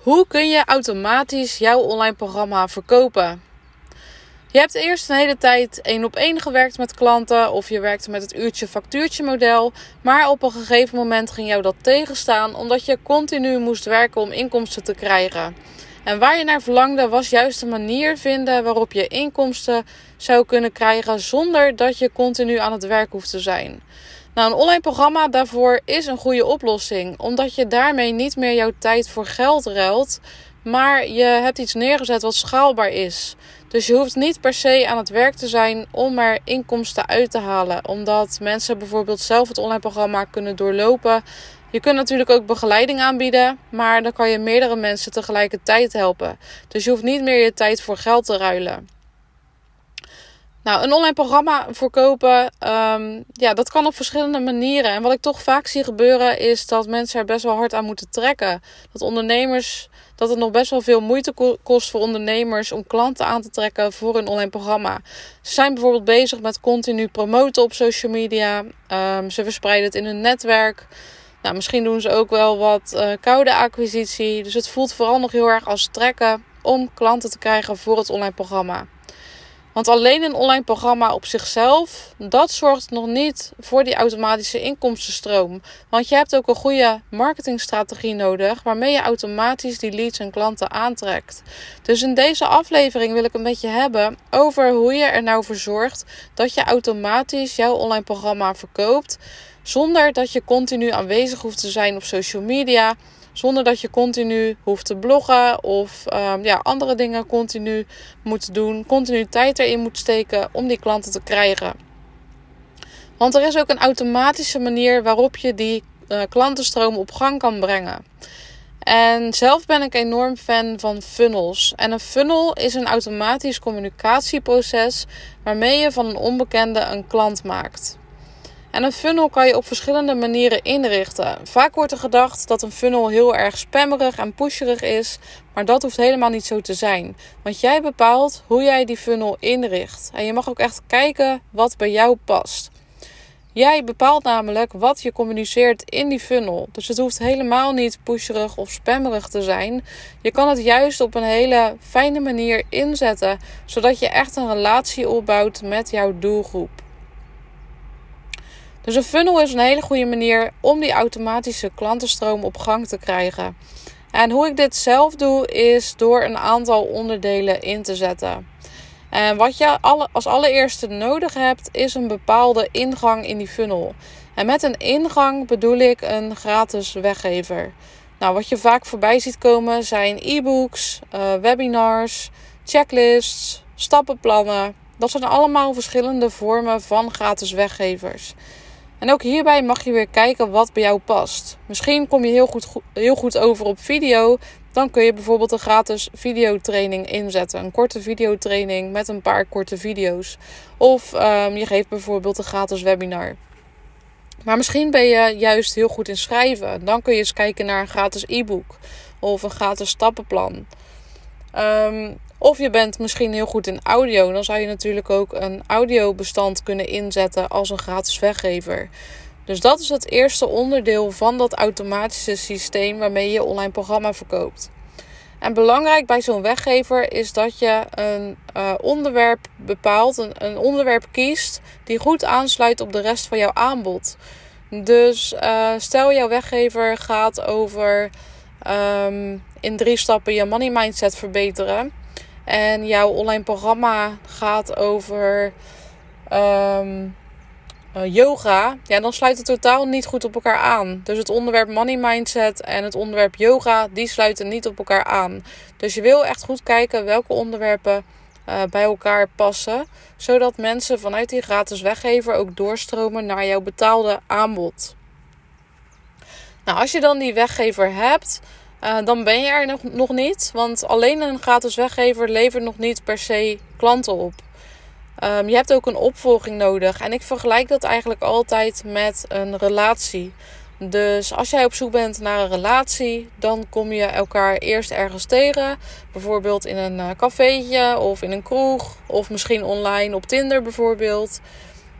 Hoe kun je automatisch jouw online programma verkopen? Je hebt eerst een hele tijd één op één gewerkt met klanten of je werkte met het uurtje factuurtje model, maar op een gegeven moment ging jou dat tegenstaan omdat je continu moest werken om inkomsten te krijgen. En waar je naar verlangde was juist een manier vinden waarop je inkomsten zou kunnen krijgen zonder dat je continu aan het werk hoeft te zijn. Nou, een online programma daarvoor is een goede oplossing, omdat je daarmee niet meer jouw tijd voor geld ruilt, maar je hebt iets neergezet wat schaalbaar is. Dus je hoeft niet per se aan het werk te zijn om er inkomsten uit te halen, omdat mensen bijvoorbeeld zelf het online programma kunnen doorlopen. Je kunt natuurlijk ook begeleiding aanbieden, maar dan kan je meerdere mensen tegelijkertijd helpen. Dus je hoeft niet meer je tijd voor geld te ruilen. Nou, een online programma verkopen, um, ja, dat kan op verschillende manieren. En wat ik toch vaak zie gebeuren, is dat mensen er best wel hard aan moeten trekken. Dat ondernemers, dat het nog best wel veel moeite kost voor ondernemers om klanten aan te trekken voor een online programma. Ze zijn bijvoorbeeld bezig met continu promoten op social media. Um, ze verspreiden het in hun netwerk. Nou, misschien doen ze ook wel wat uh, koude acquisitie. Dus het voelt vooral nog heel erg als trekken om klanten te krijgen voor het online programma. Want alleen een online programma op zichzelf, dat zorgt nog niet voor die automatische inkomstenstroom. Want je hebt ook een goede marketingstrategie nodig waarmee je automatisch die leads en klanten aantrekt. Dus in deze aflevering wil ik een beetje hebben over hoe je er nou voor zorgt dat je automatisch jouw online programma verkoopt. Zonder dat je continu aanwezig hoeft te zijn op social media zonder dat je continu hoeft te bloggen of um, ja, andere dingen continu moet doen. Continu tijd erin moet steken om die klanten te krijgen. Want er is ook een automatische manier waarop je die uh, klantenstroom op gang kan brengen. En zelf ben ik enorm fan van funnels. En een funnel is een automatisch communicatieproces waarmee je van een onbekende een klant maakt. En een funnel kan je op verschillende manieren inrichten. Vaak wordt er gedacht dat een funnel heel erg spammerig en pusherig is, maar dat hoeft helemaal niet zo te zijn. Want jij bepaalt hoe jij die funnel inricht. En je mag ook echt kijken wat bij jou past. Jij bepaalt namelijk wat je communiceert in die funnel. Dus het hoeft helemaal niet pusherig of spammerig te zijn. Je kan het juist op een hele fijne manier inzetten, zodat je echt een relatie opbouwt met jouw doelgroep. Dus een funnel is een hele goede manier om die automatische klantenstroom op gang te krijgen. En hoe ik dit zelf doe, is door een aantal onderdelen in te zetten. En wat je als allereerste nodig hebt, is een bepaalde ingang in die funnel. En met een ingang bedoel ik een gratis weggever. Nou, wat je vaak voorbij ziet komen zijn e-books, uh, webinars, checklists, stappenplannen. Dat zijn allemaal verschillende vormen van gratis weggevers. En ook hierbij mag je weer kijken wat bij jou past. Misschien kom je heel goed, heel goed over op video. Dan kun je bijvoorbeeld een gratis videotraining inzetten. Een korte videotraining met een paar korte video's. Of um, je geeft bijvoorbeeld een gratis webinar. Maar misschien ben je juist heel goed in schrijven. Dan kun je eens kijken naar een gratis e-book of een gratis stappenplan. Um, of je bent misschien heel goed in audio. Dan zou je natuurlijk ook een audiobestand kunnen inzetten als een gratis weggever. Dus dat is het eerste onderdeel van dat automatische systeem waarmee je online programma verkoopt. En belangrijk bij zo'n weggever is dat je een uh, onderwerp bepaalt, een, onderwerp kiest die goed aansluit op de rest van jouw aanbod. Dus uh, stel jouw weggever gaat over um, in drie stappen je money mindset verbeteren en jouw online programma gaat over um, yoga, ja, dan sluit het totaal niet goed op elkaar aan. Dus het onderwerp money mindset en het onderwerp yoga, die sluiten niet op elkaar aan. Dus je wil echt goed kijken welke onderwerpen uh, bij elkaar passen, zodat mensen vanuit die gratis weggever ook doorstromen naar jouw betaalde aanbod. Nou, als je dan die weggever hebt, uh, dan ben je er nog, nog niet. Want alleen een gratis weggever levert nog niet per se klanten op. Um, je hebt ook een opvolging nodig. En ik vergelijk dat eigenlijk altijd met een relatie. Dus als jij op zoek bent naar een relatie, dan kom je elkaar eerst ergens tegen. Bijvoorbeeld in een uh, cafeetje of in een kroeg. Of misschien online op Tinder bijvoorbeeld.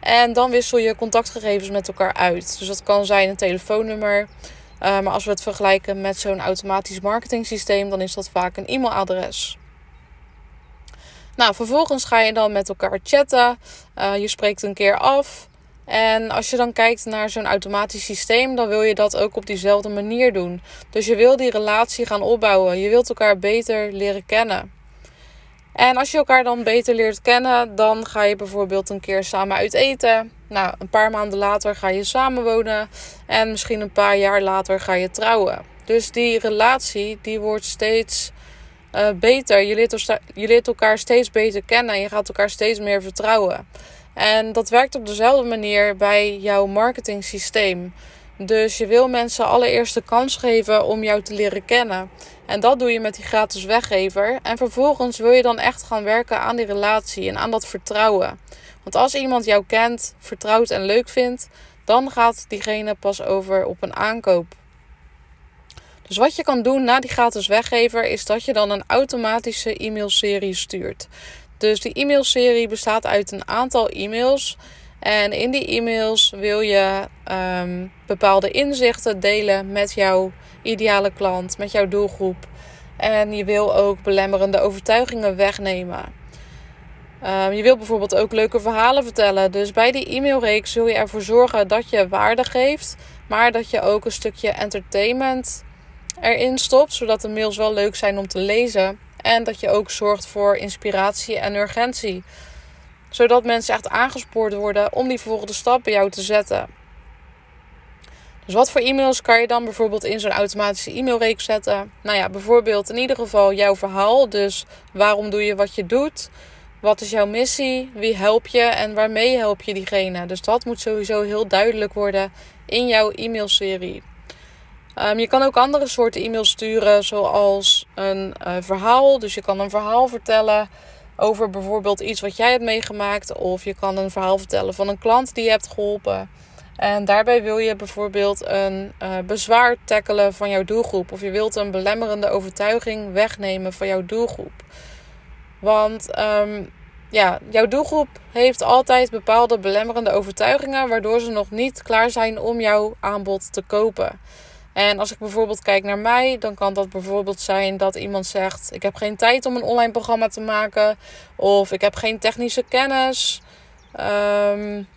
En dan wissel je contactgegevens met elkaar uit. Dus dat kan zijn een telefoonnummer. Uh, maar als we het vergelijken met zo'n automatisch marketing systeem, dan is dat vaak een e-mailadres. Nou, vervolgens ga je dan met elkaar chatten. Uh, je spreekt een keer af. En als je dan kijkt naar zo'n automatisch systeem, dan wil je dat ook op diezelfde manier doen. Dus je wil die relatie gaan opbouwen. Je wilt elkaar beter leren kennen. En als je elkaar dan beter leert kennen, dan ga je bijvoorbeeld een keer samen uit eten. Nou, een paar maanden later ga je samenwonen. En misschien een paar jaar later ga je trouwen. Dus die relatie die wordt steeds uh, beter. Je leert, je leert elkaar steeds beter kennen en je gaat elkaar steeds meer vertrouwen. En dat werkt op dezelfde manier bij jouw marketing systeem. Dus je wil mensen allereerst de kans geven om jou te leren kennen. En dat doe je met die gratis weggever. En vervolgens wil je dan echt gaan werken aan die relatie en aan dat vertrouwen. Want als iemand jou kent, vertrouwt en leuk vindt, dan gaat diegene pas over op een aankoop. Dus wat je kan doen na die gratis weggever is dat je dan een automatische e-mailserie stuurt. Dus die e-mailserie bestaat uit een aantal e-mails. En in die e-mails wil je um, bepaalde inzichten delen met jouw ideale klant, met jouw doelgroep. En je wil ook belemmerende overtuigingen wegnemen. Um, je wil bijvoorbeeld ook leuke verhalen vertellen. Dus bij die e-mailreeks zul je ervoor zorgen dat je waarde geeft, maar dat je ook een stukje entertainment erin stopt, zodat de mails wel leuk zijn om te lezen. En dat je ook zorgt voor inspiratie en urgentie. Zodat mensen echt aangespoord worden om die volgende stap bij jou te zetten. Dus wat voor e-mails kan je dan bijvoorbeeld in zo'n automatische e-mailreeks zetten? Nou ja, bijvoorbeeld in ieder geval jouw verhaal. Dus waarom doe je wat je doet? Wat is jouw missie? Wie help je en waarmee help je diegene? Dus dat moet sowieso heel duidelijk worden in jouw e-mailserie. Um, je kan ook andere soorten e-mails sturen, zoals een uh, verhaal. Dus je kan een verhaal vertellen over bijvoorbeeld iets wat jij hebt meegemaakt. Of je kan een verhaal vertellen van een klant die je hebt geholpen. En daarbij wil je bijvoorbeeld een uh, bezwaar tackelen van jouw doelgroep. Of je wilt een belemmerende overtuiging wegnemen van jouw doelgroep. Want um, ja, jouw doelgroep heeft altijd bepaalde belemmerende overtuigingen, waardoor ze nog niet klaar zijn om jouw aanbod te kopen. En als ik bijvoorbeeld kijk naar mij, dan kan dat bijvoorbeeld zijn dat iemand zegt: Ik heb geen tijd om een online programma te maken, of ik heb geen technische kennis. Um,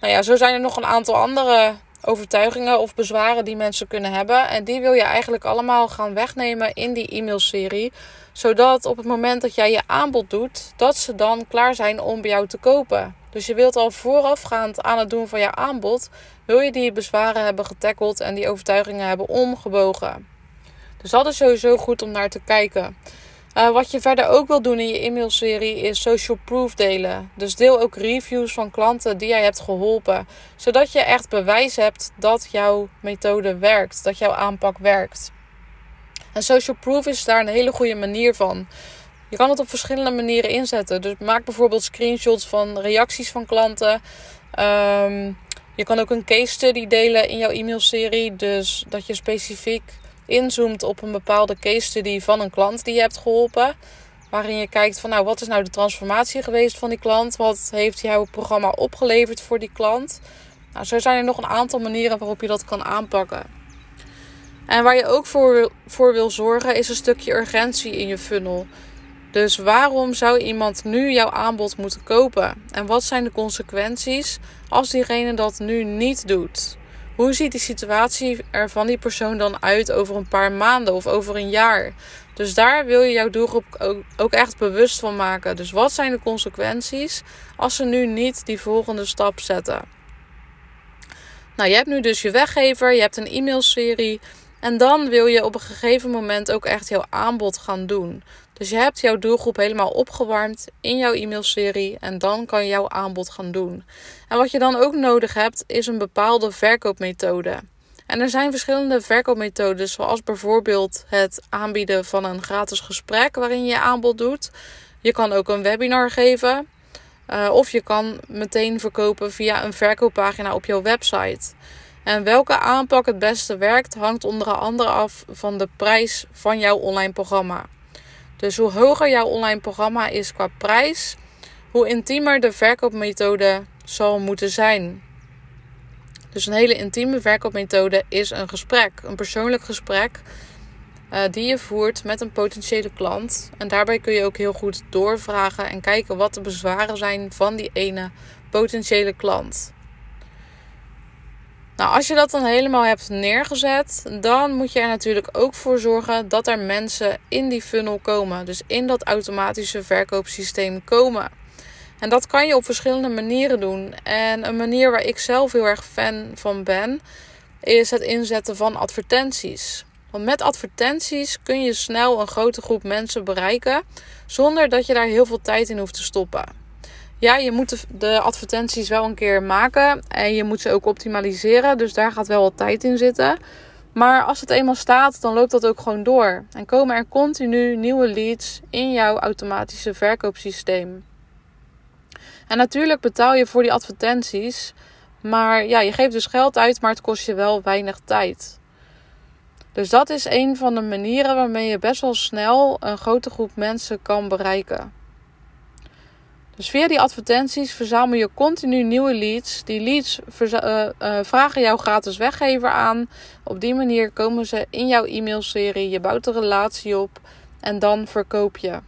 nou ja, zo zijn er nog een aantal andere overtuigingen of bezwaren die mensen kunnen hebben. En die wil je eigenlijk allemaal gaan wegnemen in die e-mailserie. Zodat op het moment dat jij je aanbod doet, dat ze dan klaar zijn om bij jou te kopen. Dus je wilt al voorafgaand aan het doen van je aanbod, wil je die bezwaren hebben getackeld en die overtuigingen hebben omgebogen. Dus dat is sowieso goed om naar te kijken. Uh, wat je verder ook wil doen in je e-mailserie is social proof delen. Dus deel ook reviews van klanten die jij hebt geholpen. Zodat je echt bewijs hebt dat jouw methode werkt, dat jouw aanpak werkt. En social proof is daar een hele goede manier van. Je kan het op verschillende manieren inzetten. Dus maak bijvoorbeeld screenshots van reacties van klanten. Um, je kan ook een case study delen in jouw e-mailserie. Dus dat je specifiek inzoomt op een bepaalde case study van een klant die je hebt geholpen. Waarin je kijkt van nou, wat is nou de transformatie geweest van die klant? Wat heeft jouw programma opgeleverd voor die klant? Nou, zo zijn er nog een aantal manieren waarop je dat kan aanpakken. En waar je ook voor, voor wil zorgen is een stukje urgentie in je funnel. Dus waarom zou iemand nu jouw aanbod moeten kopen? En wat zijn de consequenties als diegene dat nu niet doet? Hoe ziet die situatie er van die persoon dan uit over een paar maanden of over een jaar? Dus daar wil je jouw doelgroep ook, echt bewust van maken. Dus wat zijn de consequenties als ze nu niet die volgende stap zetten? Nou, je hebt nu dus je weggever, je hebt een e-mailserie. En dan wil je op een gegeven moment ook echt jouw aanbod gaan doen. Dus je hebt jouw doelgroep helemaal opgewarmd in jouw e-mailserie en dan kan je jouw aanbod gaan doen. En wat je dan ook nodig hebt is een bepaalde verkoopmethode. En er zijn verschillende verkoopmethodes, zoals bijvoorbeeld het aanbieden van een gratis gesprek waarin je aanbod doet. Je kan ook een webinar geven. Uh, of je kan meteen verkopen via een verkooppagina op jouw website. En welke aanpak het beste werkt, hangt onder andere af van de prijs van jouw online programma. Dus hoe hoger jouw online programma is qua prijs, hoe intiemer de verkoopmethode zal moeten zijn. Dus een hele intieme verkoopmethode is een gesprek, een persoonlijk gesprek uh, die je voert met een potentiële klant. En daarbij kun je ook heel goed doorvragen en kijken wat de bezwaren zijn van die ene potentiële klant. Nou, als je dat dan helemaal hebt neergezet, dan moet je er natuurlijk ook voor zorgen dat er mensen in die funnel komen. Dus in dat automatische verkoopsysteem komen. En dat kan je op verschillende manieren doen. En een manier waar ik zelf heel erg fan van ben, is het inzetten van advertenties. Want met advertenties kun je snel een grote groep mensen bereiken zonder dat je daar heel veel tijd in hoeft te stoppen. Ja, je moet de, advertenties wel een keer maken en je moet ze ook optimaliseren, dus daar gaat wel wat tijd in zitten. Maar als het eenmaal staat, dan loopt dat ook gewoon door. En komen er continu nieuwe leads in jouw automatische verkoopsysteem. En natuurlijk betaal je voor die advertenties. Maar ja, je geeft dus geld uit, maar het kost je wel weinig tijd. Dus dat is een van de manieren waarmee je best wel snel een grote groep mensen kan bereiken. Dus via die advertenties verzamel je continu nieuwe leads. Die leads uh, uh, vragen jouw gratis weggever aan. Op die manier komen ze in jouw e-mailserie. Je bouwt een relatie op en dan verkoop je.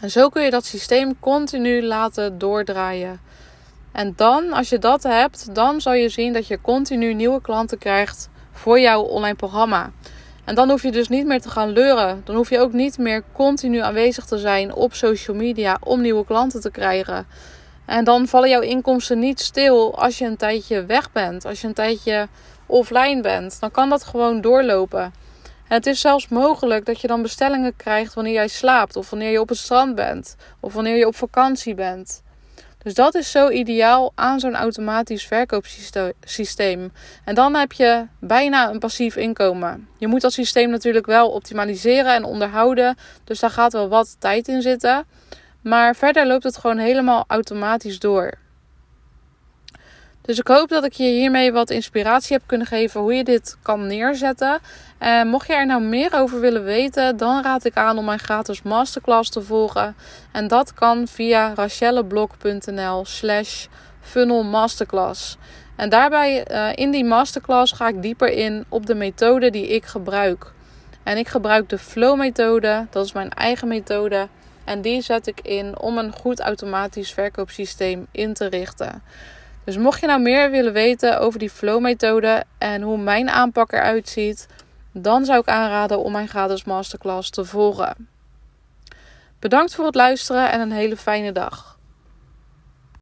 En zo kun je dat systeem continu laten doordraaien. En dan, als je dat hebt, dan zal je zien dat je continu nieuwe klanten krijgt voor jouw online programma. En dan hoef je dus niet meer te gaan leuren. Dan hoef je ook niet meer continu aanwezig te zijn op social media om nieuwe klanten te krijgen. En dan vallen jouw inkomsten niet stil als je een tijdje weg bent, als je een tijdje offline bent. Dan kan dat gewoon doorlopen. En het is zelfs mogelijk dat je dan bestellingen krijgt wanneer jij slaapt, of wanneer je op het strand bent, of wanneer je op vakantie bent. Dus dat is zo ideaal aan zo'n automatisch verkoopsysteem. En dan heb je bijna een passief inkomen. Je moet dat systeem natuurlijk wel optimaliseren en onderhouden. Dus daar gaat wel wat tijd in zitten. Maar verder loopt het gewoon helemaal automatisch door. Dus ik hoop dat ik je hiermee wat inspiratie heb kunnen geven hoe je dit kan neerzetten. En mocht je er nou meer over willen weten, dan raad ik aan om mijn gratis masterclass te volgen. En dat kan via rachelleblok.nl slash funnel masterclass. En daarbij uh, in die masterclass ga ik dieper in op de methode die ik gebruik. En ik gebruik de flow methode, dat is mijn eigen methode. En die zet ik in om een goed automatisch verkoopsysteem in te richten. Dus mocht je nou meer willen weten over die flow-methode en hoe mijn aanpak eruit ziet, dan zou ik aanraden om mijn gratis masterclass te volgen. Bedankt voor het luisteren en een hele fijne dag.